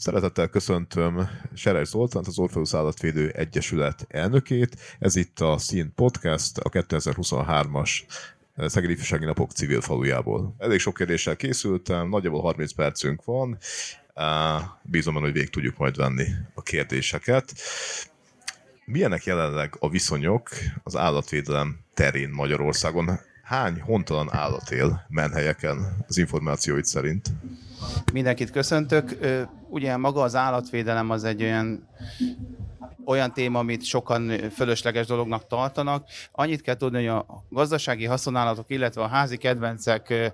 Szeretettel köszöntöm Serej Zoltánt, az Orpheus Állatvédő Egyesület elnökét. Ez itt a Szín Podcast, a 2023-as Szegedi Ifjúsági Napok civil falujából. Elég sok kérdéssel készültem, nagyjából 30 percünk van. Bízom hogy végig tudjuk majd venni a kérdéseket. Milyenek jelenleg a viszonyok az állatvédelem terén Magyarországon? Hány hontalan állat él menhelyeken az információit szerint? Mindenkit köszöntök. Ugye maga az állatvédelem az egy olyan olyan téma, amit sokan fölösleges dolognak tartanak. Annyit kell tudni, hogy a gazdasági haszonállatok, illetve a házi kedvencek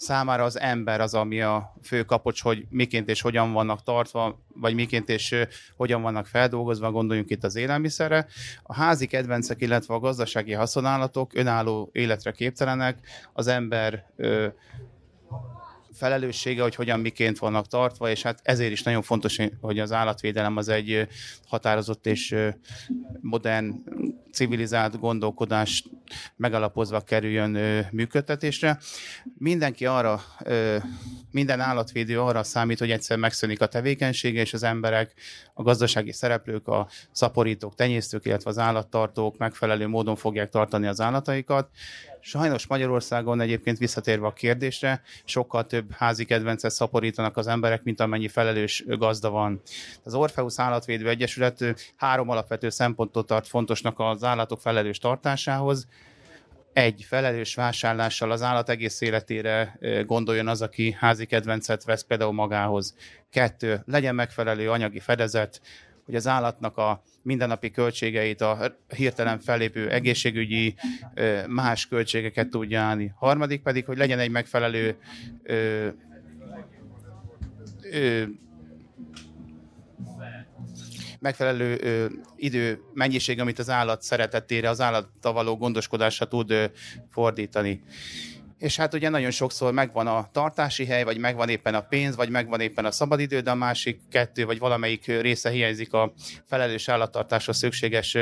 számára az ember az, ami a fő kapocs, hogy miként és hogyan vannak tartva, vagy miként és hogyan vannak feldolgozva, gondoljunk itt az élelmiszerre. A házi kedvencek, illetve a gazdasági haszonállatok önálló életre képtelenek, az ember felelőssége, hogy hogyan miként vannak tartva, és hát ezért is nagyon fontos, hogy az állatvédelem az egy határozott és modern, civilizált gondolkodás megalapozva kerüljön működtetésre. Mindenki arra, minden állatvédő arra számít, hogy egyszer megszűnik a tevékenysége, és az emberek, a gazdasági szereplők, a szaporítók, tenyésztők, illetve az állattartók megfelelő módon fogják tartani az állataikat, Sajnos Magyarországon egyébként visszatérve a kérdésre, sokkal több házi kedvencet szaporítanak az emberek, mint amennyi felelős gazda van. Az Orpheus Állatvédő Egyesület három alapvető szempontot tart fontosnak az állatok felelős tartásához. Egy, felelős vásárlással az állat egész életére gondoljon az, aki házi kedvencet vesz például magához. Kettő, legyen megfelelő anyagi fedezet, hogy az állatnak a mindennapi költségeit, a hirtelen fellépő egészségügyi más költségeket tudja állni. Harmadik pedig, hogy legyen egy megfelelő megfelelő ö, idő, mennyiség, amit az állat szeretetére, az állattal való gondoskodásra tud ö, fordítani és hát ugye nagyon sokszor megvan a tartási hely, vagy megvan éppen a pénz, vagy megvan éppen a szabadidő, de a másik kettő, vagy valamelyik része hiányzik a felelős állattartásra szükséges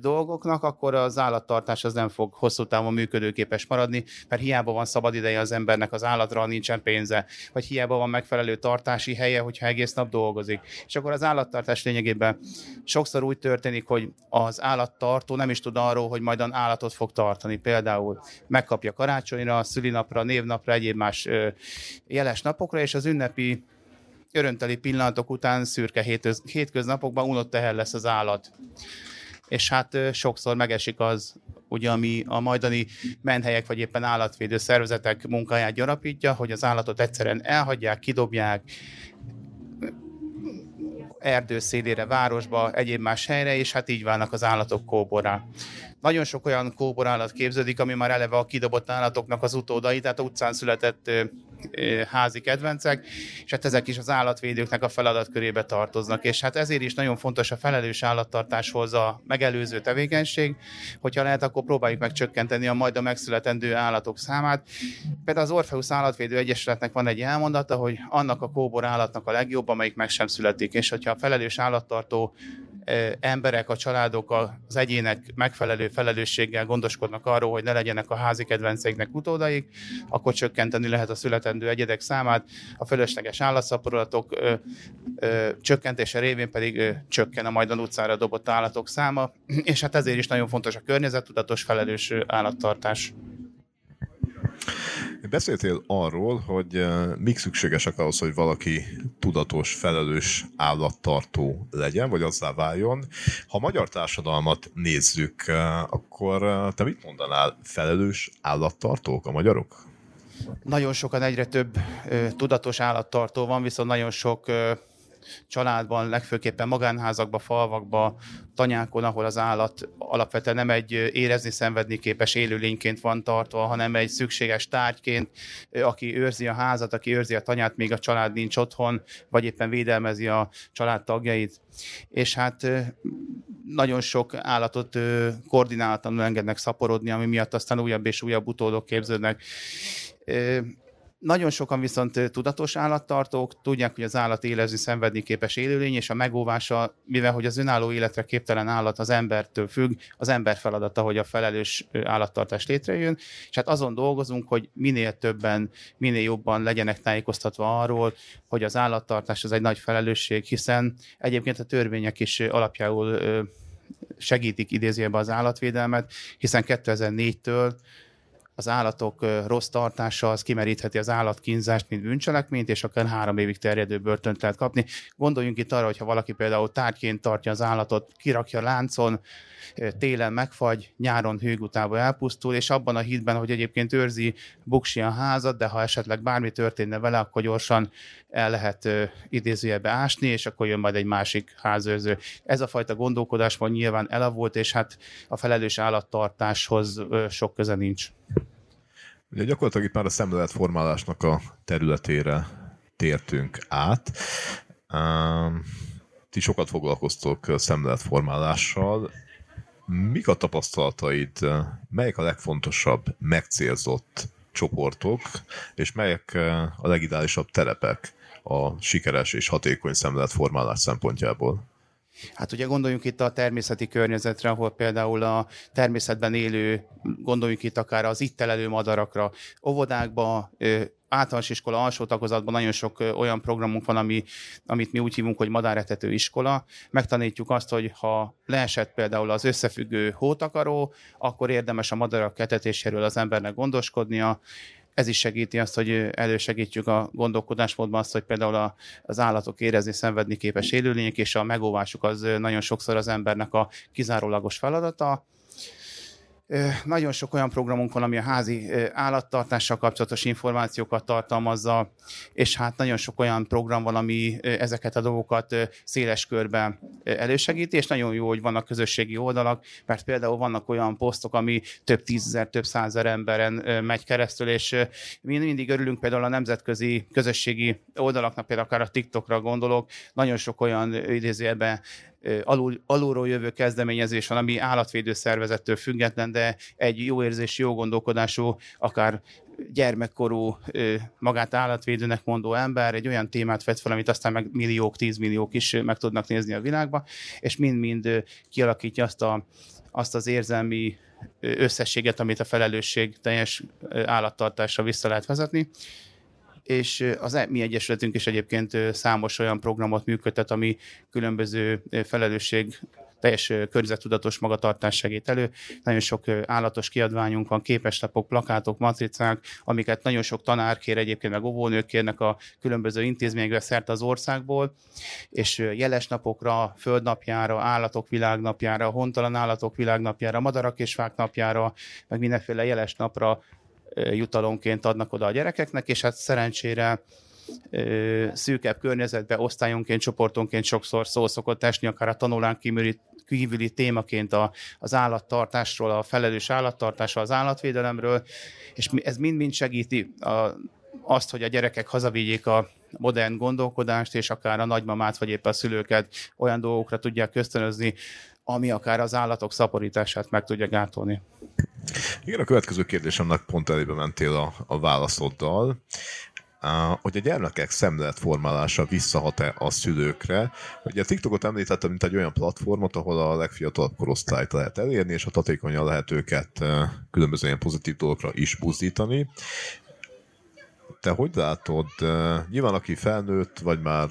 dolgoknak, akkor az állattartás az nem fog hosszú távon működőképes maradni, mert hiába van szabadideje az embernek az állatra, nincsen pénze, vagy hiába van megfelelő tartási helye, hogyha egész nap dolgozik. És akkor az állattartás lényegében sokszor úgy történik, hogy az állattartó nem is tud arról, hogy majd állatot fog tartani. Például megkapja karácsonyra, a szülinapra, névnapra, egyéb más jeles napokra, és az ünnepi örömteli pillanatok után szürke hétöz, hétköznapokban unott teher lesz az állat. És hát sokszor megesik az, ugye, ami a majdani menhelyek vagy éppen állatvédő szervezetek munkáját gyarapítja, hogy az állatot egyszerűen elhagyják, kidobják, erdő szélére, városba, egyéb más helyre, és hát így válnak az állatok kóborá. Nagyon sok olyan kóborállat képződik, ami már eleve a kidobott állatoknak az utódai, tehát a utcán született házi kedvencek, és hát ezek is az állatvédőknek a feladatkörébe tartoznak. És hát ezért is nagyon fontos a felelős állattartáshoz a megelőző tevékenység, hogyha lehet, akkor próbáljuk meg csökkenteni a majd a megszületendő állatok számát. Például az Orpheus Állatvédő Egyesületnek van egy elmondata, hogy annak a kóbor állatnak a legjobb, amelyik meg sem születik, és hogyha a felelős állattartó emberek, a családok, az egyének megfelelő felelősséggel gondoskodnak arról, hogy ne legyenek a házi kedvenceiknek utódaik, akkor csökkenteni lehet a születendő egyedek számát, a fölösleges állatszaporodatok csökkentése révén pedig ö, csökken a majdan utcára dobott állatok száma, és hát ezért is nagyon fontos a környezettudatos felelős állattartás. Beszéltél arról, hogy mik szükségesek ahhoz, hogy valaki tudatos, felelős állattartó legyen, vagy azzá váljon. Ha a magyar társadalmat nézzük, akkor te mit mondanál? Felelős állattartók a magyarok? Nagyon sokan, egyre több tudatos állattartó van, viszont nagyon sok családban, legfőképpen magánházakban, falvakban, tanyákon, ahol az állat alapvetően nem egy érezni, szenvedni képes élőlényként van tartva, hanem egy szükséges tárgyként, aki őrzi a házat, aki őrzi a tanyát, még a család nincs otthon, vagy éppen védelmezi a család tagjait. És hát nagyon sok állatot koordináltan engednek szaporodni, ami miatt aztán újabb és újabb utódok képződnek nagyon sokan viszont tudatos állattartók, tudják, hogy az állat élezni, szenvedni képes élőlény, és a megóvása, mivel hogy az önálló életre képtelen állat az embertől függ, az ember feladata, hogy a felelős állattartás létrejön, és hát azon dolgozunk, hogy minél többen, minél jobban legyenek tájékoztatva arról, hogy az állattartás az egy nagy felelősség, hiszen egyébként a törvények is alapjául segítik idézőjelben az állatvédelmet, hiszen 2004-től az állatok rossz tartása az kimerítheti az állatkínzást, mint bűncselekményt, és akár három évig terjedő börtönt lehet kapni. Gondoljunk itt arra, hogyha valaki például tárgyként tartja az állatot, kirakja láncon, télen megfagy, nyáron hőgutába elpusztul, és abban a hitben, hogy egyébként őrzi buksi a házat, de ha esetleg bármi történne vele, akkor gyorsan el lehet idézőjelbe ásni, és akkor jön majd egy másik házőrző. Ez a fajta gondolkodás van nyilván elavult, és hát a felelős állattartáshoz sok köze nincs. Ugye gyakorlatilag itt már a szemléletformálásnak a területére tértünk át. Ti sokat foglalkoztok szemléletformálással. Mik a tapasztalataid, melyek a legfontosabb megcélzott csoportok, és melyek a legideálisabb terepek a sikeres és hatékony szemléletformálás szempontjából? Hát ugye gondoljunk itt a természeti környezetre, ahol például a természetben élő, gondoljunk itt akár az itt telelő madarakra, óvodákba, általános iskola alsó tagozatban nagyon sok olyan programunk van, ami, amit mi úgy hívunk, hogy madáretető iskola. Megtanítjuk azt, hogy ha leesett például az összefüggő hótakaró, akkor érdemes a madarak ketetéséről az embernek gondoskodnia, ez is segíti azt, hogy elősegítjük a gondolkodásmódban azt, hogy például az állatok érezni, szenvedni képes élőlények, és a megóvásuk az nagyon sokszor az embernek a kizárólagos feladata. Nagyon sok olyan programunk van, ami a házi állattartással kapcsolatos információkat tartalmazza, és hát nagyon sok olyan program van, ami ezeket a dolgokat széles körben elősegíti, és nagyon jó, hogy vannak közösségi oldalak, mert például vannak olyan posztok, ami több tízezer, több százer emberen megy keresztül, és mi mindig örülünk például a nemzetközi közösségi oldalaknak, például akár a TikTokra gondolok, nagyon sok olyan idézőjelben alul, alulról jövő kezdeményezés van, ami állatvédő szervezettől független, de egy jó érzés, jó gondolkodású, akár gyermekkorú, magát állatvédőnek mondó ember egy olyan témát vett fel, amit aztán meg milliók, tízmilliók is meg tudnak nézni a világba, és mind-mind kialakítja azt, a, azt az érzelmi összességet, amit a felelősség teljes állattartásra vissza lehet vezetni és az e- mi egyesületünk is egyébként számos olyan programot működtet, ami különböző felelősség teljes környezettudatos magatartás segít elő. Nagyon sok állatos kiadványunk van, képeslapok, plakátok, matricák, amiket nagyon sok tanár kér egyébként, meg óvónők kérnek a különböző intézményekbe szerte az országból, és jeles napokra, földnapjára, állatok világnapjára, hontalan állatok világnapjára, madarak és fák napjára, meg mindenféle jeles napra jutalomként adnak oda a gyerekeknek, és hát szerencsére szűkebb környezetbe, osztályonként, csoportonként sokszor szó szokott esni, akár a tanulán kívüli, kívüli témaként a, az állattartásról, a felelős állattartásról, az állatvédelemről, és ez mind-mind segíti a, azt, hogy a gyerekek hazavigyék a modern gondolkodást, és akár a nagymamát, vagy éppen a szülőket olyan dolgokra tudják ösztönözni, ami akár az állatok szaporítását meg tudja gátolni. Igen, a következő kérdésemnek pont elébe mentél a, a válaszoddal. Hogy a gyermekek szemléletformálása visszahat-e a szülőkre. Ugye a TikTokot említettem, mint egy olyan platformot, ahol a legfiatalabb korosztályt lehet elérni, és a hatékonyan lehet őket különböző ilyen pozitív dolgokra is buzdítani. Te hogy látod, nyilván aki felnőtt, vagy már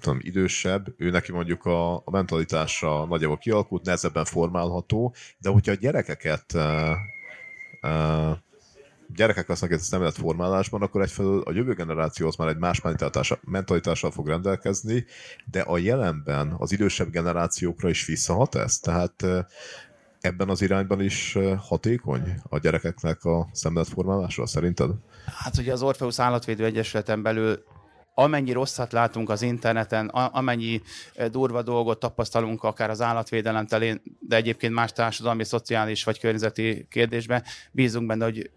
tudom, idősebb, ő neki mondjuk a, a mentalitása nagyjából kialakult, nehezebben formálható, de hogyha a gyerekeket gyerekek lesznek ez szemlélet formálásban, akkor egyfelől a jövő generáció az már egy más mentalitással fog rendelkezni, de a jelenben az idősebb generációkra is visszahat ez? Tehát ebben az irányban is hatékony a gyerekeknek a szemléletformálása, szerinted? Hát ugye az Orpheus Állatvédő Egyesületen belül amennyi rosszat látunk az interneten, amennyi durva dolgot tapasztalunk akár az állatvédelem telén, de egyébként más társadalmi, szociális vagy környezeti kérdésben, bízunk benne, hogy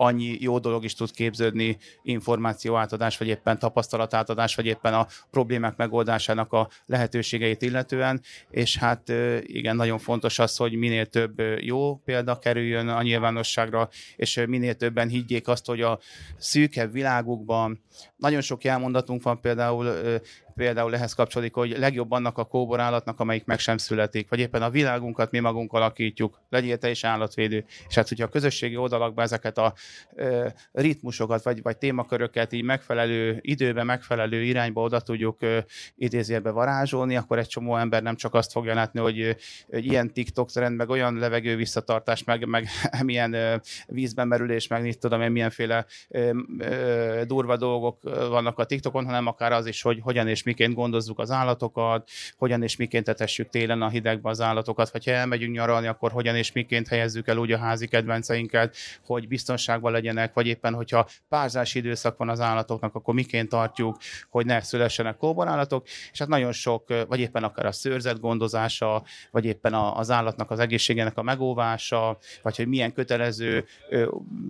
annyi jó dolog is tud képződni, információ átadás, vagy éppen tapasztalat átadás, vagy éppen a problémák megoldásának a lehetőségeit illetően, és hát igen, nagyon fontos az, hogy minél több jó példa kerüljön a nyilvánosságra, és minél többen higgyék azt, hogy a szűkebb világukban nagyon sok elmondatunk van például például ehhez kapcsolódik, hogy legjobb annak a kóbor állatnak, amelyik meg sem születik, vagy éppen a világunkat mi magunk alakítjuk, legyél te is állatvédő. És hát, hogyha a közösségi oldalakban ezeket a ö, ritmusokat, vagy, vagy témaköröket így megfelelő időben, megfelelő irányba oda tudjuk ö, idézélbe varázsolni, akkor egy csomó ember nem csak azt fogja látni, hogy, hogy ilyen TikTok trend, meg olyan levegő visszatartás, meg, meg milyen ö, vízben merülés, meg mit tudom én, milyenféle ö, ö, durva dolgok vannak a TikTokon, hanem akár az is, hogy hogyan és miként gondozzuk az állatokat, hogyan és miként etessük télen a hidegbe az állatokat, vagy ha elmegyünk nyaralni, akkor hogyan és miként helyezzük el úgy a házi kedvenceinket, hogy biztonságban legyenek, vagy éppen, hogyha párzási időszak van az állatoknak, akkor miként tartjuk, hogy ne szülessenek kóborállatok, és hát nagyon sok, vagy éppen akár a szőrzet gondozása, vagy éppen az állatnak az egészségének a megóvása, vagy hogy milyen kötelező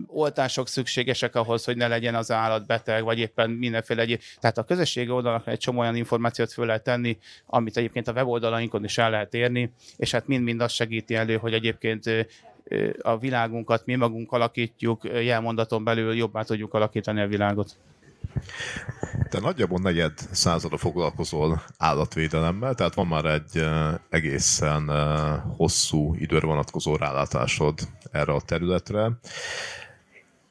oltások szükségesek ahhoz, hogy ne legyen az állat beteg, vagy éppen mindenféle egyéb. Tehát a közösségi oldalak egy csomó olyan információt föl lehet tenni, amit egyébként a weboldalainkon is el lehet érni, és hát mind-mind azt segíti elő, hogy egyébként a világunkat mi magunk alakítjuk, jelmondaton belül jobbá tudjuk alakítani a világot. Te nagyjából negyed százada foglalkozol állatvédelemmel, tehát van már egy egészen hosszú időre vonatkozó rálátásod erre a területre.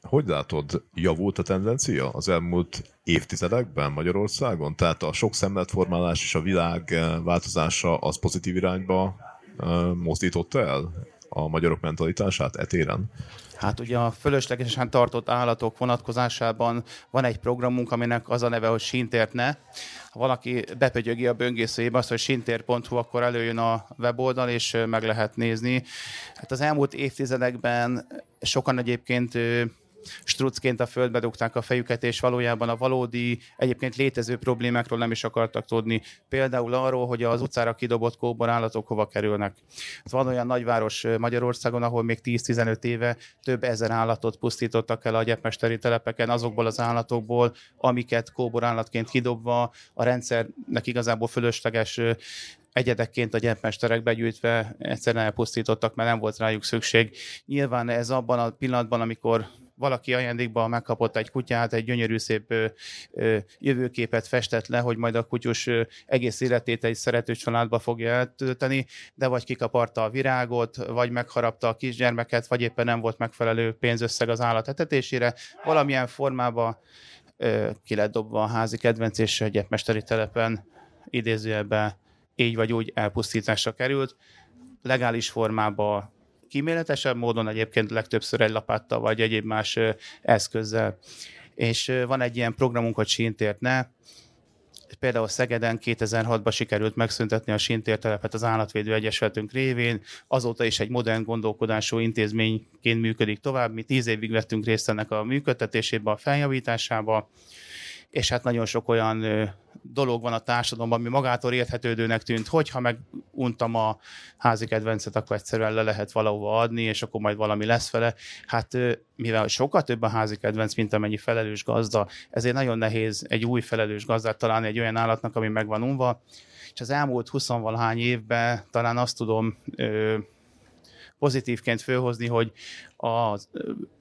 Hogy látod, javult a tendencia az elmúlt évtizedekben Magyarországon? Tehát a sok szemletformálás és a világ eh, változása az pozitív irányba eh, mozdította el a magyarok mentalitását etéren? Hát ugye a fölöslegesen tartott állatok vonatkozásában van egy programunk, aminek az a neve, hogy Sintért ne. Ha valaki bepögyögi a böngészőjébe azt, hogy sintér.hu, akkor előjön a weboldal, és eh, meg lehet nézni. Hát az elmúlt évtizedekben sokan egyébként strucként a földbe dugták a fejüket, és valójában a valódi, egyébként létező problémákról nem is akartak tudni. Például arról, hogy az utcára kidobott kóbor állatok hova kerülnek. Ez van olyan nagyváros Magyarországon, ahol még 10-15 éve több ezer állatot pusztítottak el a gyepmesteri telepeken, azokból az állatokból, amiket kóbor állatként kidobva a rendszernek igazából fölösleges egyedekként a gyepmesterek begyűjtve egyszerűen elpusztítottak, mert nem volt rájuk szükség. Nyilván ez abban a pillanatban, amikor valaki ajándékban megkapott egy kutyát, egy gyönyörű szép jövőképet festett le, hogy majd a kutyus egész életét egy szerető családba fogja eltölteni, de vagy kikaparta a virágot, vagy megharapta a kisgyermeket, vagy éppen nem volt megfelelő pénzösszeg az állat etetésére, valamilyen formában ki lett dobva a házi kedvenc, és egy mesteri telepen idézőjelben így vagy úgy elpusztításra került. Legális formában kíméletesebb módon, egyébként legtöbbször egy lapáttal vagy egyéb más eszközzel. És van egy ilyen programunk, hogy Sintért ne, például Szegeden 2006-ban sikerült megszüntetni a Sintértelepet az Állatvédő Egyesületünk révén, azóta is egy modern gondolkodású intézményként működik tovább. Mi tíz évig vettünk részt ennek a működtetésébe, a feljavításába, és hát nagyon sok olyan dolog van a társadalomban, ami magától érthetődőnek tűnt, hogyha meguntam a házi kedvencet, akkor egyszerűen le lehet valahova adni, és akkor majd valami lesz vele. Hát mivel sokkal több a házi kedvenc, mint amennyi felelős gazda, ezért nagyon nehéz egy új felelős gazdát találni egy olyan állatnak, ami meg van unva. És az elmúlt 20 valahány évben talán azt tudom ö, pozitívként fölhozni, hogy az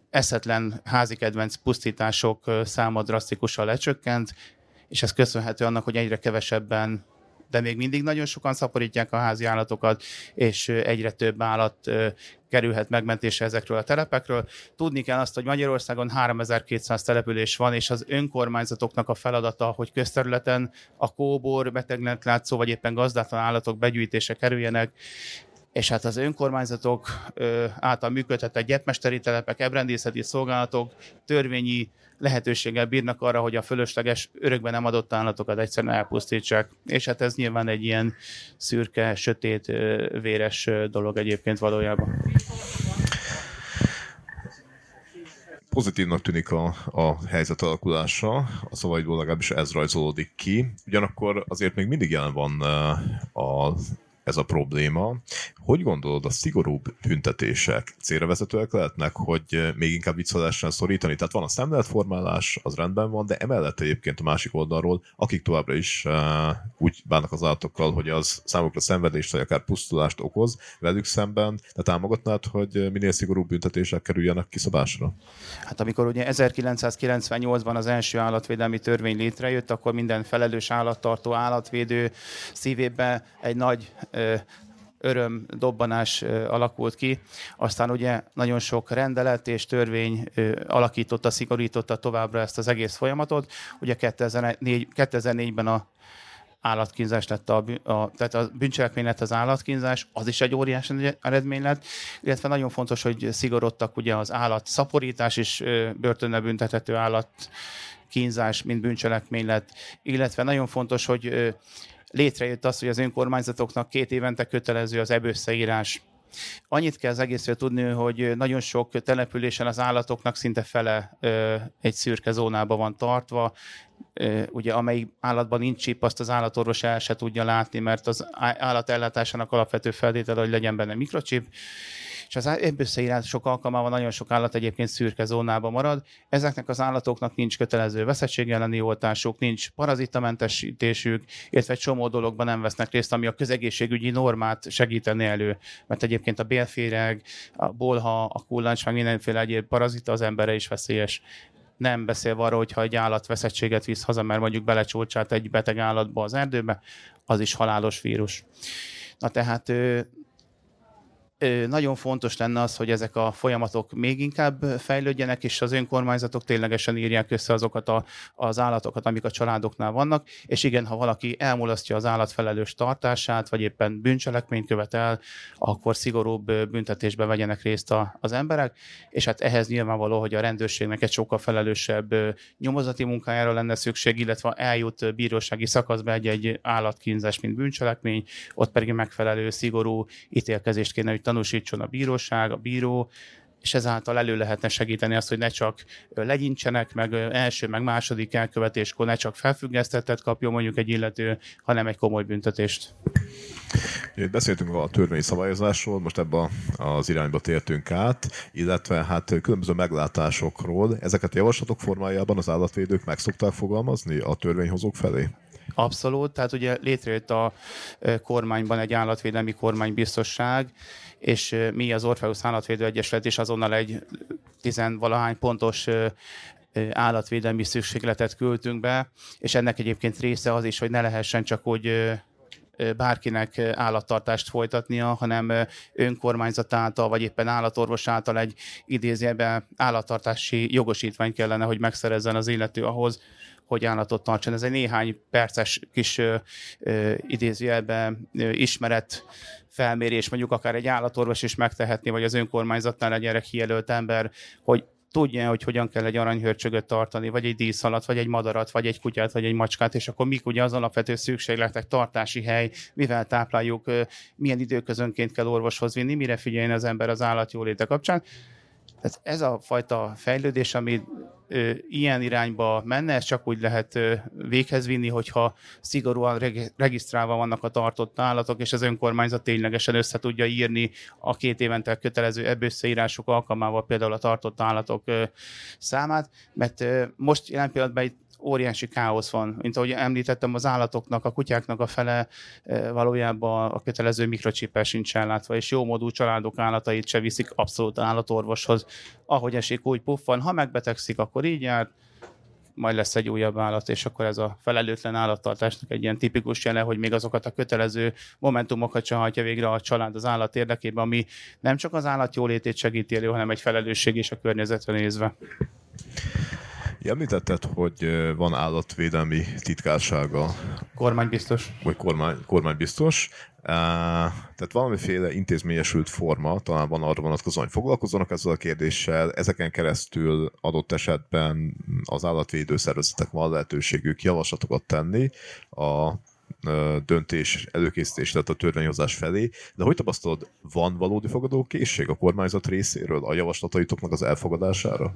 eszetlen házi kedvenc pusztítások száma drasztikusan lecsökkent, és ez köszönhető annak, hogy egyre kevesebben de még mindig nagyon sokan szaporítják a házi állatokat, és egyre több állat kerülhet megmentésre ezekről a telepekről. Tudni kell azt, hogy Magyarországon 3200 település van, és az önkormányzatoknak a feladata, hogy közterületen a kóbor, betegnek látszó, vagy éppen gazdátlan állatok begyűjtése kerüljenek, és hát az önkormányzatok által működtetett gyepmesteri telepek, ebrendészeti szolgálatok törvényi lehetőséggel bírnak arra, hogy a fölösleges örökben nem adott állatokat egyszerűen elpusztítsák. És hát ez nyilván egy ilyen szürke, sötét, véres dolog egyébként valójában. pozitívnak tűnik a, a helyzet alakulása, a szavaidból legalábbis ez rajzolódik ki. Ugyanakkor azért még mindig jelen van a ez a probléma. Hogy gondolod, a szigorúbb büntetések célra vezetőek lehetnek, hogy még inkább viccelesen szorítani? Tehát van a szemléletformálás, az rendben van, de emellett egyébként a másik oldalról, akik továbbra is uh, úgy bánnak az állatokkal, hogy az számukra szenvedést vagy akár pusztulást okoz velük szemben, de támogatnád, hogy minél szigorúbb büntetések kerüljenek kiszabásra? Hát amikor ugye 1998-ban az első állatvédelmi törvény létrejött, akkor minden felelős állattartó, állatvédő szívében egy nagy öröm, dobbanás alakult ki. Aztán ugye nagyon sok rendelet és törvény alakította, szigorította továbbra ezt az egész folyamatot. Ugye 2004, 2004-ben a állatkínzás lett a, a, tehát a bűncselekmény lett az állatkínzás, az is egy óriási eredmény lett, illetve nagyon fontos, hogy szigorodtak ugye az állat szaporítás és börtönbe büntethető állat kínzás, mint bűncselekmény lett, illetve nagyon fontos, hogy létrejött az, hogy az önkormányzatoknak két évente kötelező az ebösszeírás. Annyit kell az egészről tudni, hogy nagyon sok településen az állatoknak szinte fele egy szürke zónába van tartva, ugye amelyik állatban nincs csíp, azt az állatorvos el se tudja látni, mert az állatellátásának alapvető feltétele, hogy legyen benne mikrocsip, és az sok alkalmával nagyon sok állat egyébként szürke zónában marad. Ezeknek az állatoknak nincs kötelező veszettség elleni oltásuk, nincs parazitamentesítésük, illetve egy csomó dologban nem vesznek részt, ami a közegészségügyi normát segíteni elő. Mert egyébként a bélféreg, a bolha, a kullancs, meg mindenféle egyéb parazita az emberre is veszélyes nem beszélve arról, hogyha egy állat veszettséget visz haza, mert mondjuk belecsúcsát egy beteg állatba az erdőbe, az is halálos vírus. Na tehát nagyon fontos lenne az, hogy ezek a folyamatok még inkább fejlődjenek, és az önkormányzatok ténylegesen írják össze azokat a, az állatokat, amik a családoknál vannak, és igen, ha valaki elmulasztja az állat felelős tartását, vagy éppen bűncselekményt követ el, akkor szigorúbb büntetésbe vegyenek részt a, az emberek, és hát ehhez nyilvánvaló, hogy a rendőrségnek egy sokkal felelősebb nyomozati munkájára lenne szükség, illetve eljut bírósági szakaszba egy-egy állatkínzás, mint bűncselekmény, ott pedig megfelelő szigorú ítélkezést kéne, hogy tanúsítson a bíróság, a bíró, és ezáltal elő lehetne segíteni azt, hogy ne csak legyincsenek, meg első, meg második elkövetéskor ne csak felfüggesztettet kapjon mondjuk egy illető, hanem egy komoly büntetést. Beszéltünk a törvény szabályozásról, most ebbe az irányba tértünk át, illetve hát különböző meglátásokról. Ezeket a javaslatok formájában az állatvédők meg szokták fogalmazni a törvényhozók felé? Abszolút, tehát ugye létrejött a kormányban egy állatvédelmi kormánybiztosság, és mi az Orpheus Állatvédő Egyesület is azonnal egy tizenvalahány pontos állatvédelmi szükségletet küldtünk be, és ennek egyébként része az is, hogy ne lehessen csak úgy bárkinek állattartást folytatnia, hanem önkormányzat által, vagy éppen állatorvos által egy idézőben állattartási jogosítvány kellene, hogy megszerezzen az illető ahhoz, hogy állatot tartson. Ez egy néhány perces kis idézőjelben ismeret felmérés, mondjuk akár egy állatorvos is megtehetné, vagy az önkormányzatnál egy gyerek kijelölt ember, hogy tudja, hogy hogyan kell egy aranyhörcsögöt tartani, vagy egy díszalat, vagy egy madarat, vagy egy kutyát, vagy egy macskát, és akkor mik ugye az alapvető szükségletek, tartási hely, mivel tápláljuk, milyen időközönként kell orvoshoz vinni, mire figyeljen az ember az állat jóléte kapcsán. Tehát ez a fajta fejlődés, ami ö, ilyen irányba menne, ez csak úgy lehet véghez vinni, hogyha szigorúan reg- regisztrálva vannak a tartott állatok, és az önkormányzat ténylegesen össze tudja írni a két évente kötelező ebbösszeírások alkalmával például a tartott állatok számát, mert most jelen pillanatban itt óriási káosz van. Mint ahogy említettem, az állatoknak, a kutyáknak a fele valójában a kötelező mikrocsipel sincs ellátva, és jó módú családok állatait se viszik abszolút állatorvoshoz. Ahogy esik, úgy puffan. Ha megbetegszik, akkor így jár, majd lesz egy újabb állat, és akkor ez a felelőtlen állattartásnak egy ilyen tipikus jele, hogy még azokat a kötelező momentumokat sem hajtja végre a család az állat érdekében, ami nem csak az állat jólétét segíti elő, hanem egy felelősség is a környezetre nézve. Említetted, hogy van állatvédelmi titkársága. Kormánybiztos. Vagy kormány, kormánybiztos. Tehát valamiféle intézményesült forma, talán van arra vonatkozóan, hogy foglalkozzanak ezzel a kérdéssel. Ezeken keresztül adott esetben az állatvédő szervezetek van lehetőségük javaslatokat tenni a döntés előkészítés, tehát a törvényhozás felé, de hogy tapasztalod, van valódi fogadókészség a kormányzat részéről a javaslataitoknak az elfogadására?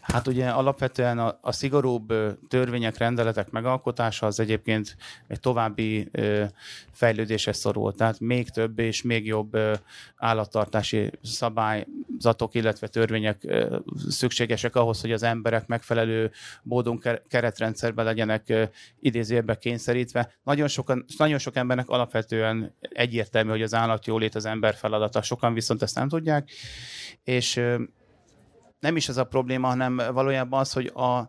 Hát ugye alapvetően a, a szigorúbb törvények, rendeletek megalkotása az egyébként egy további ö, fejlődésre szorul. Tehát még több és még jobb ö, állattartási szabályzatok, illetve törvények ö, szükségesek ahhoz, hogy az emberek megfelelő módon keretrendszerben legyenek ö, kényszerítve. Nagyon, sokan, nagyon sok embernek alapvetően egyértelmű, hogy az állatjólét az ember feladata. Sokan viszont ezt nem tudják, és nem is ez a probléma, hanem valójában az, hogy a,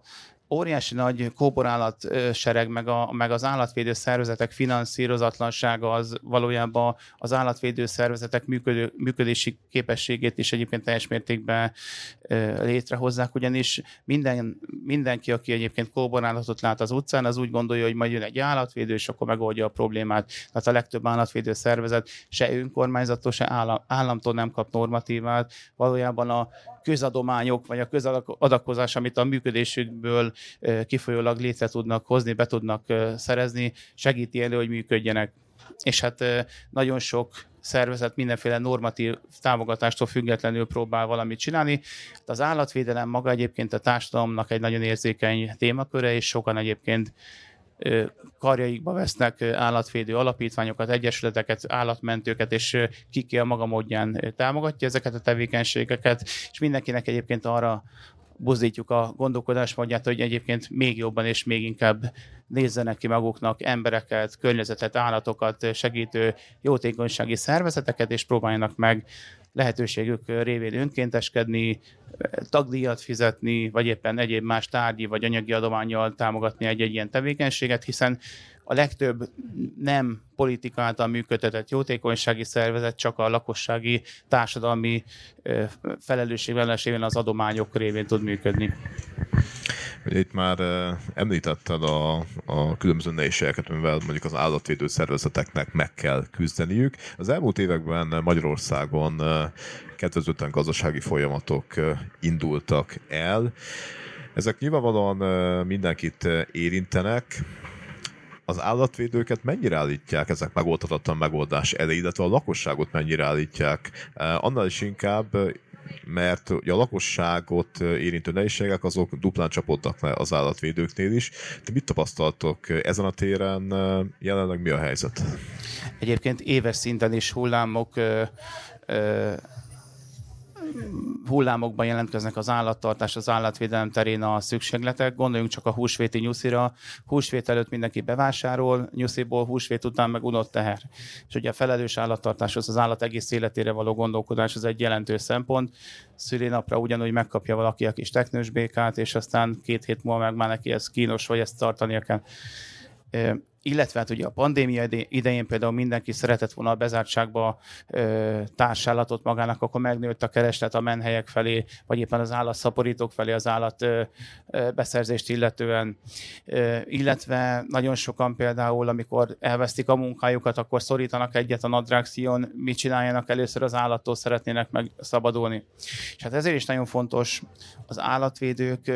óriási nagy kóborállat sereg, meg, a, meg az állatvédő szervezetek finanszírozatlansága az valójában az állatvédő szervezetek működő, működési képességét is egyébként teljes mértékben létrehozzák, ugyanis minden, mindenki, aki egyébként kóborállatot lát az utcán, az úgy gondolja, hogy majd jön egy állatvédő, és akkor megoldja a problémát. Tehát a legtöbb állatvédő szervezet se önkormányzattól, se állam, államtól nem kap normatívát. Valójában a közadományok, vagy a közadakozás, amit a működésükből kifolyólag létre tudnak hozni, be tudnak szerezni, segíti elő, hogy működjenek. És hát nagyon sok szervezet mindenféle normatív támogatástól függetlenül próbál valamit csinálni. Az állatvédelem maga egyébként a társadalomnak egy nagyon érzékeny témaköre, és sokan egyébként karjaikba vesznek állatvédő alapítványokat, egyesületeket, állatmentőket, és kiki a maga módján támogatja ezeket a tevékenységeket, és mindenkinek egyébként arra buzdítjuk a gondolkodásmódját, hogy egyébként még jobban és még inkább nézzenek ki maguknak embereket, környezetet, állatokat segítő jótékonysági szervezeteket, és próbáljanak meg lehetőségük révén önkénteskedni, tagdíjat fizetni, vagy éppen egyéb más tárgyi vagy anyagi adományjal támogatni egy-egy ilyen tevékenységet, hiszen a legtöbb nem politika által működtetett jótékonysági szervezet csak a lakossági társadalmi felelősségvállalásében az adományok révén tud működni. Itt már említetted a, a különböző nehézségeket, amivel mondjuk az állatvédő szervezeteknek meg kell küzdeniük. Az elmúlt években Magyarországon kedvezőtlen gazdasági folyamatok indultak el. Ezek nyilvánvalóan mindenkit érintenek, az állatvédőket mennyire állítják ezek megoldhatatlan megoldás elé, illetve a lakosságot mennyire állítják? Annál is inkább, mert ugye a lakosságot érintő nehézségek azok duplán csapódnak le az állatvédőknél is. Te mit tapasztaltok ezen a téren? Jelenleg mi a helyzet? Egyébként éves szinten is hullámok hullámokban jelentkeznek az állattartás, az állatvédelem terén a szükségletek. Gondoljunk csak a húsvéti nyuszira. Húsvét előtt mindenki bevásárol, nyusziból húsvét után meg unott teher. És ugye a felelős állattartás, az állat egész életére való gondolkodás, az egy jelentős szempont. Szülinapra ugyanúgy megkapja valaki a kis teknős békát, és aztán két hét múlva meg már neki ez kínos, vagy ezt tartania kell illetve hát ugye a pandémia idején például mindenki szeretett volna a bezártságba ö, társállatot magának, akkor megnőtt a kereslet a menhelyek felé, vagy éppen az állatszaporítók felé az állat ö, ö, beszerzést illetően. Ö, illetve nagyon sokan például, amikor elvesztik a munkájukat, akkor szorítanak egyet a nadrágszíjon, mit csináljanak először az állattól szeretnének meg szabadulni. És hát ezért is nagyon fontos az állatvédők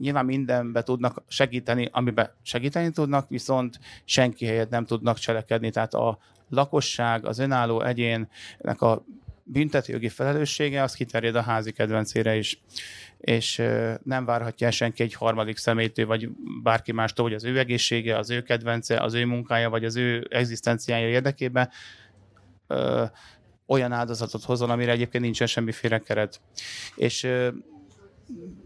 nyilván mindenbe tudnak segíteni, amiben segíteni tudnak, viszont senki helyett nem tudnak cselekedni. Tehát a lakosság, az önálló egyénnek a büntetőjogi felelőssége, az kiterjed a házi kedvencére is és nem várhatja el senki egy harmadik személytől, vagy bárki mástól, hogy az ő egészsége, az ő kedvence, az ő munkája, vagy az ő egzisztenciája érdekében ö, olyan áldozatot hozzon, amire egyébként nincsen semmiféle keret. És ö,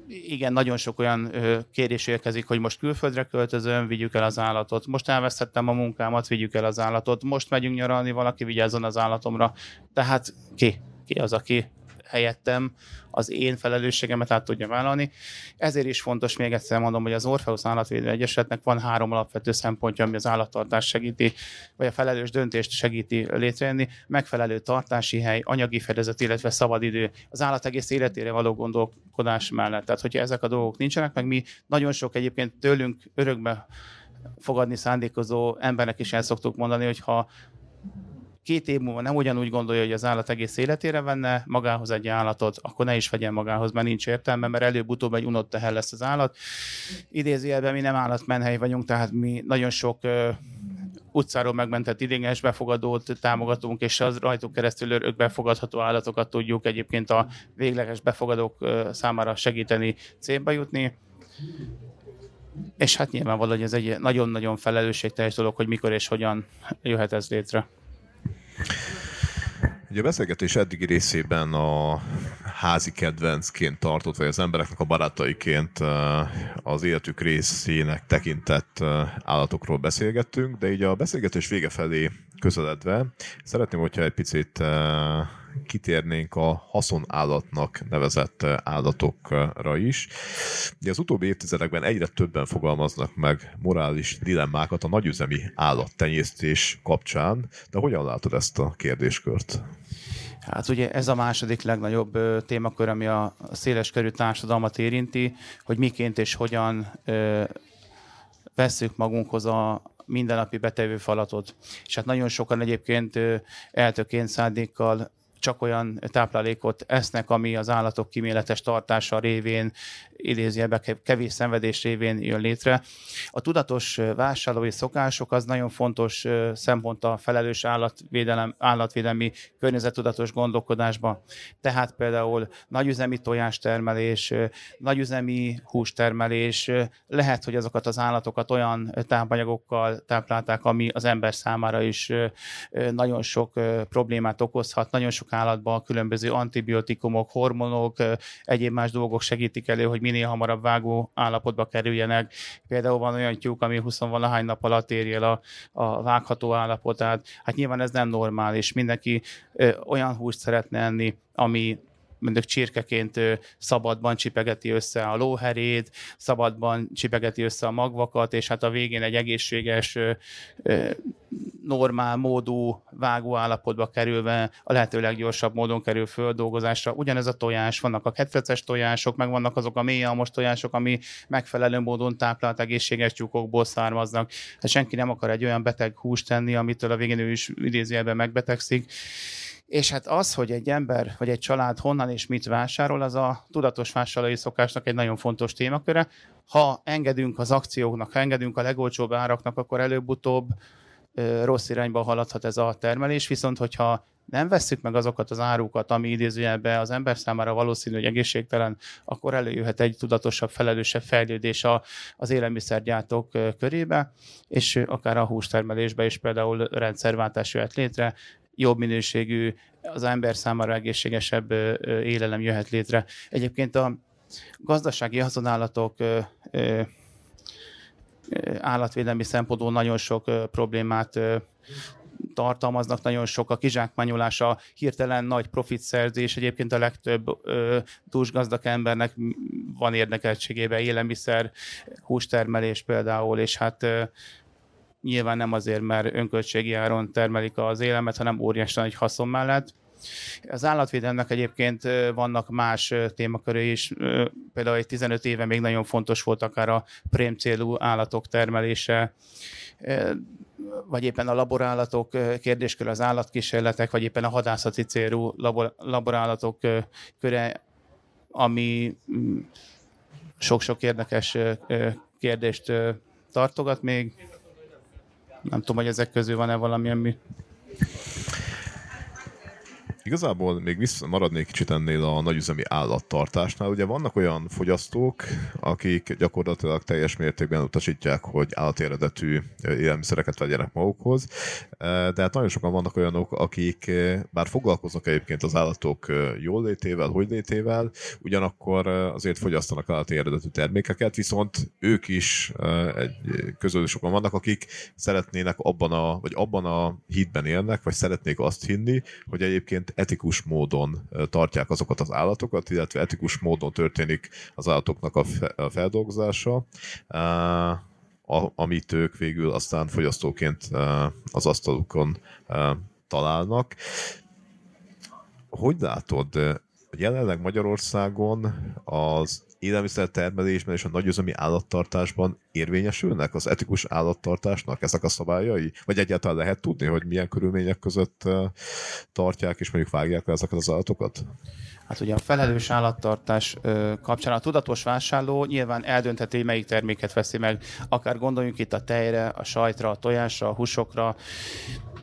igen, nagyon sok olyan kérés érkezik, hogy most külföldre költözöm, vigyük el az állatot. Most elvesztettem a munkámat, vigyük el az állatot. Most megyünk nyaralni, valaki vigyázzon az állatomra. Tehát ki? Ki az, aki helyettem az én felelősségemet át tudja vállalni. Ezért is fontos, még egyszer mondom, hogy az Orpheus Állatvédő Egyesületnek van három alapvető szempontja, ami az állattartást segíti, vagy a felelős döntést segíti létrejönni. Megfelelő tartási hely, anyagi fedezet, illetve szabadidő, az állat egész életére való gondolkodás mellett. Tehát, hogyha ezek a dolgok nincsenek, meg mi nagyon sok egyébként tőlünk örökbe fogadni szándékozó embernek is el szoktuk mondani, hogy ha két év múlva nem ugyanúgy gondolja, hogy az állat egész életére venne magához egy állatot, akkor ne is vegyen magához, mert nincs értelme, mert előbb-utóbb egy unott tehel lesz az állat. Idézőjelben mi nem állatmenhely vagyunk, tehát mi nagyon sok utcáról megmentett idénes befogadót támogatunk, és az rajtuk keresztül ők befogadható állatokat tudjuk egyébként a végleges befogadók számára segíteni célba jutni. És hát nyilvánvaló, hogy ez egy nagyon-nagyon felelősségteljes dolog, hogy mikor és hogyan jöhet ez létre. Ugye a beszélgetés eddigi részében a házi kedvencként tartott, vagy az embereknek a barátaiként az életük részének tekintett állatokról beszélgettünk, de így a beszélgetés vége felé közeledve szeretném, hogyha egy picit kitérnénk a haszonállatnak nevezett állatokra is. De az utóbbi évtizedekben egyre többen fogalmaznak meg morális dilemmákat a nagyüzemi állattenyésztés kapcsán, de hogyan látod ezt a kérdéskört? Hát ugye ez a második legnagyobb témakör, ami a széles körű társadalmat érinti, hogy miként és hogyan ö, vesszük magunkhoz a mindennapi betevő falatot. És hát nagyon sokan egyébként eltöként szándékkal csak olyan táplálékot esznek, ami az állatok kiméletes tartása révén, idézőjelben kevés szenvedés révén jön létre. A tudatos vásárlói szokások az nagyon fontos szempont a felelős állatvédelem, állatvédelmi környezetudatos gondolkodásban. Tehát például nagyüzemi tojástermelés, nagyüzemi hústermelés, lehet, hogy azokat az állatokat olyan tápanyagokkal táplálták, ami az ember számára is nagyon sok problémát okozhat, nagyon sok állatban különböző antibiotikumok, hormonok, egyéb más dolgok segítik elő, hogy minél hamarabb vágó állapotba kerüljenek. Például van olyan tyúk, ami 20 valahány nap alatt érje el a, a vágható állapotát. Hát nyilván ez nem normális. Mindenki ö, olyan húst szeretne enni, ami mondjuk csirkeként szabadban csipegeti össze a lóherét, szabadban csipegeti össze a magvakat, és hát a végén egy egészséges, normál módú vágó állapotba kerülve a lehető leggyorsabb módon kerül földolgozásra. Ugyanez a tojás, vannak a ketreces tojások, meg vannak azok a mély almos tojások, ami megfelelő módon táplált egészséges tyúkokból származnak. Hát senki nem akar egy olyan beteg húst tenni, amitől a végén ő is idézőjelben megbetegszik. És hát az, hogy egy ember vagy egy család honnan és mit vásárol, az a tudatos vásárlói szokásnak egy nagyon fontos témaköre. Ha engedünk az akcióknak, ha engedünk a legolcsóbb áraknak, akkor előbb-utóbb rossz irányba haladhat ez a termelés, viszont hogyha nem vesszük meg azokat az árukat, ami idézőjelben az ember számára valószínű, hogy egészségtelen, akkor előjöhet egy tudatosabb, felelősebb fejlődés a, az élelmiszergyártók körébe, és akár a hústermelésbe is például rendszerváltás jöhet létre, jobb minőségű, az ember számára egészségesebb élelem jöhet létre. Egyébként a gazdasági haszonállatok állatvédelmi szempontból nagyon sok problémát tartalmaznak, nagyon sok a kizsákmányolás, a hirtelen nagy profit szerzés. Egyébként a legtöbb ö, dúsgazdag embernek van érdekeltségében élelmiszer, hústermelés például, és hát ö, nyilván nem azért, mert önköltségi áron termelik az élelmet, hanem óriási nagy haszon mellett. Az állatvédelemnek egyébként vannak más témaköré is, például egy 15 éve még nagyon fontos volt akár a prém célú állatok termelése, vagy éppen a laborállatok kérdéskör az állatkísérletek, vagy éppen a hadászati célú labor, laborállatok köre, ami mm, sok-sok érdekes kérdést tartogat még. Nem tudom, hogy ezek közül van-e valami, ami Igazából még vissza maradnék kicsit ennél a nagyüzemi állattartásnál. Ugye vannak olyan fogyasztók, akik gyakorlatilag teljes mértékben utasítják, hogy állatéredetű élelmiszereket vegyenek magukhoz, de hát nagyon sokan vannak olyanok, akik bár foglalkoznak egyébként az állatok jól létével, hogy létével, ugyanakkor azért fogyasztanak állati eredetű termékeket, viszont ők is egy közül sokan vannak, akik szeretnének abban a, vagy abban a hitben élnek, vagy szeretnék azt hinni, hogy egyébként etikus módon tartják azokat az állatokat, illetve etikus módon történik az állatoknak a, feldolgozása, amit ők végül aztán fogyasztóként az asztalukon találnak. Hogy látod, jelenleg Magyarországon az élelmiszertermelésben és a nagyüzemi állattartásban érvényesülnek az etikus állattartásnak ezek a szabályai? Vagy egyáltalán lehet tudni, hogy milyen körülmények között tartják és mondjuk vágják le ezeket az állatokat? Hát ugye a felelős állattartás kapcsán a tudatos vásárló nyilván eldöntheti, melyik terméket veszi meg. Akár gondoljunk itt a tejre, a sajtra, a tojásra, a húsokra,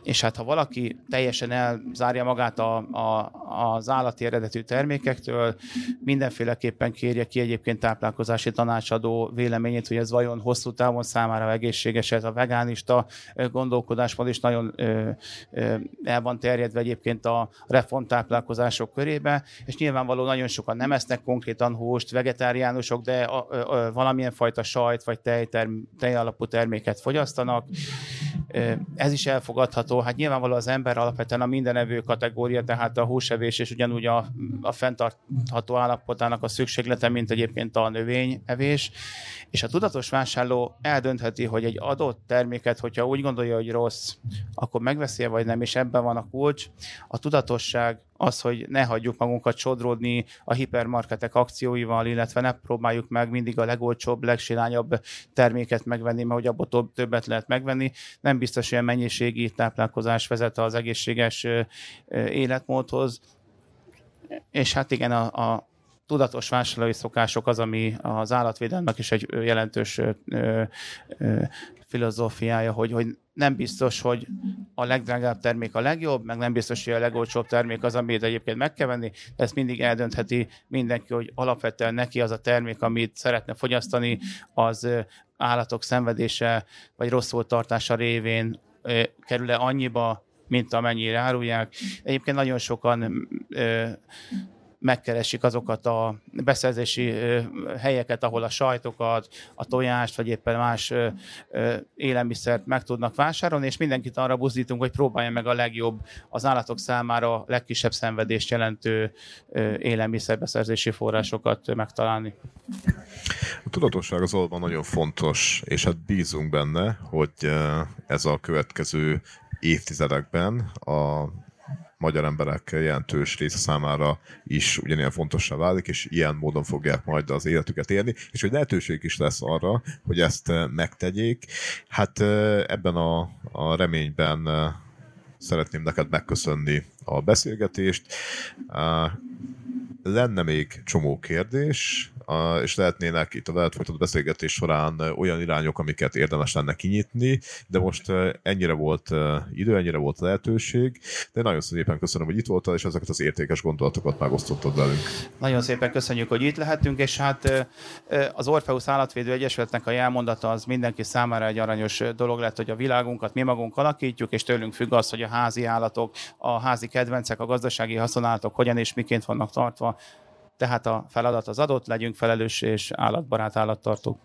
és hát ha valaki teljesen elzárja magát a, a, az állati eredetű termékektől, mindenféleképpen kérje ki egyébként táplálkozási tanácsadó véleményét, hogy ez vajon hosszú távon számára egészséges, ez a vegánista gondolkodásmód is nagyon ö, ö, el van terjedve egyébként a reformtáplálkozások körébe, és nyilvánvaló nagyon sokan nem esznek konkrétan húst, vegetáriánusok, de a, a, a, valamilyen fajta sajt vagy tej, term, tej alapú terméket fogyasztanak. Ez is elfogadható. Hát nyilvánvaló az ember alapvetően a mindenevő kategória, tehát a húsevés és ugyanúgy a, a fenntartható állapotának a szükséglete, mint egyébként a növényevés. És a tudatos vásárló eldöntheti, hogy egy adott terméket, hogyha úgy gondolja, hogy rossz, akkor megveszi vagy nem, és ebben van a kulcs. A tudatosság az, hogy ne hagyjuk magunkat sodródni a hipermarketek akcióival, illetve ne próbáljuk meg mindig a legolcsóbb, legsilányabb terméket megvenni, mert hogy abból többet lehet megvenni. Nem biztos, hogy a mennyiségi táplálkozás vezet az egészséges életmódhoz. És hát igen, a, a tudatos vásárlói szokások az, ami az állatvédelmek is egy jelentős ö, ö, filozófiája, hogy, hogy nem biztos, hogy a legdrágább termék a legjobb, meg nem biztos, hogy a legolcsóbb termék az, amit egyébként meg kell venni, ezt mindig eldöntheti mindenki, hogy alapvetően neki az a termék, amit szeretne fogyasztani, az állatok szenvedése vagy rosszul tartása révén kerül-e annyiba, mint amennyire árulják. Egyébként nagyon sokan megkeresik azokat a beszerzési helyeket, ahol a sajtokat, a tojást, vagy éppen más élelmiszert meg tudnak vásárolni, és mindenkit arra buzdítunk, hogy próbálja meg a legjobb, az állatok számára legkisebb szenvedést jelentő élelmiszerbeszerzési forrásokat megtalálni. A tudatosság az valóban nagyon fontos, és hát bízunk benne, hogy ez a következő évtizedekben a magyar emberek jelentős része számára is ugyanilyen fontossá válik, és ilyen módon fogják majd az életüket élni, és hogy lehetőség is lesz arra, hogy ezt eh, megtegyék. Hát eh, ebben a, a reményben eh, szeretném neked megköszönni a beszélgetést. Lenne még csomó kérdés, és lehetnének itt a veled folytatott beszélgetés során olyan irányok, amiket érdemes lenne kinyitni, de most ennyire volt idő, ennyire volt lehetőség, de nagyon szépen köszönöm, hogy itt voltál, és ezeket az értékes gondolatokat megosztottad velünk. Nagyon szépen köszönjük, hogy itt lehetünk, és hát az Orpheus Állatvédő Egyesületnek a jelmondata az mindenki számára egy aranyos dolog lett, hogy a világunkat mi magunk alakítjuk, és tőlünk függ az, hogy a házi állatok, a házi kedvencek, a gazdasági haszonállatok hogyan és miként vannak tartva, tehát a feladat az adott, legyünk felelős és állatbarát állattartók.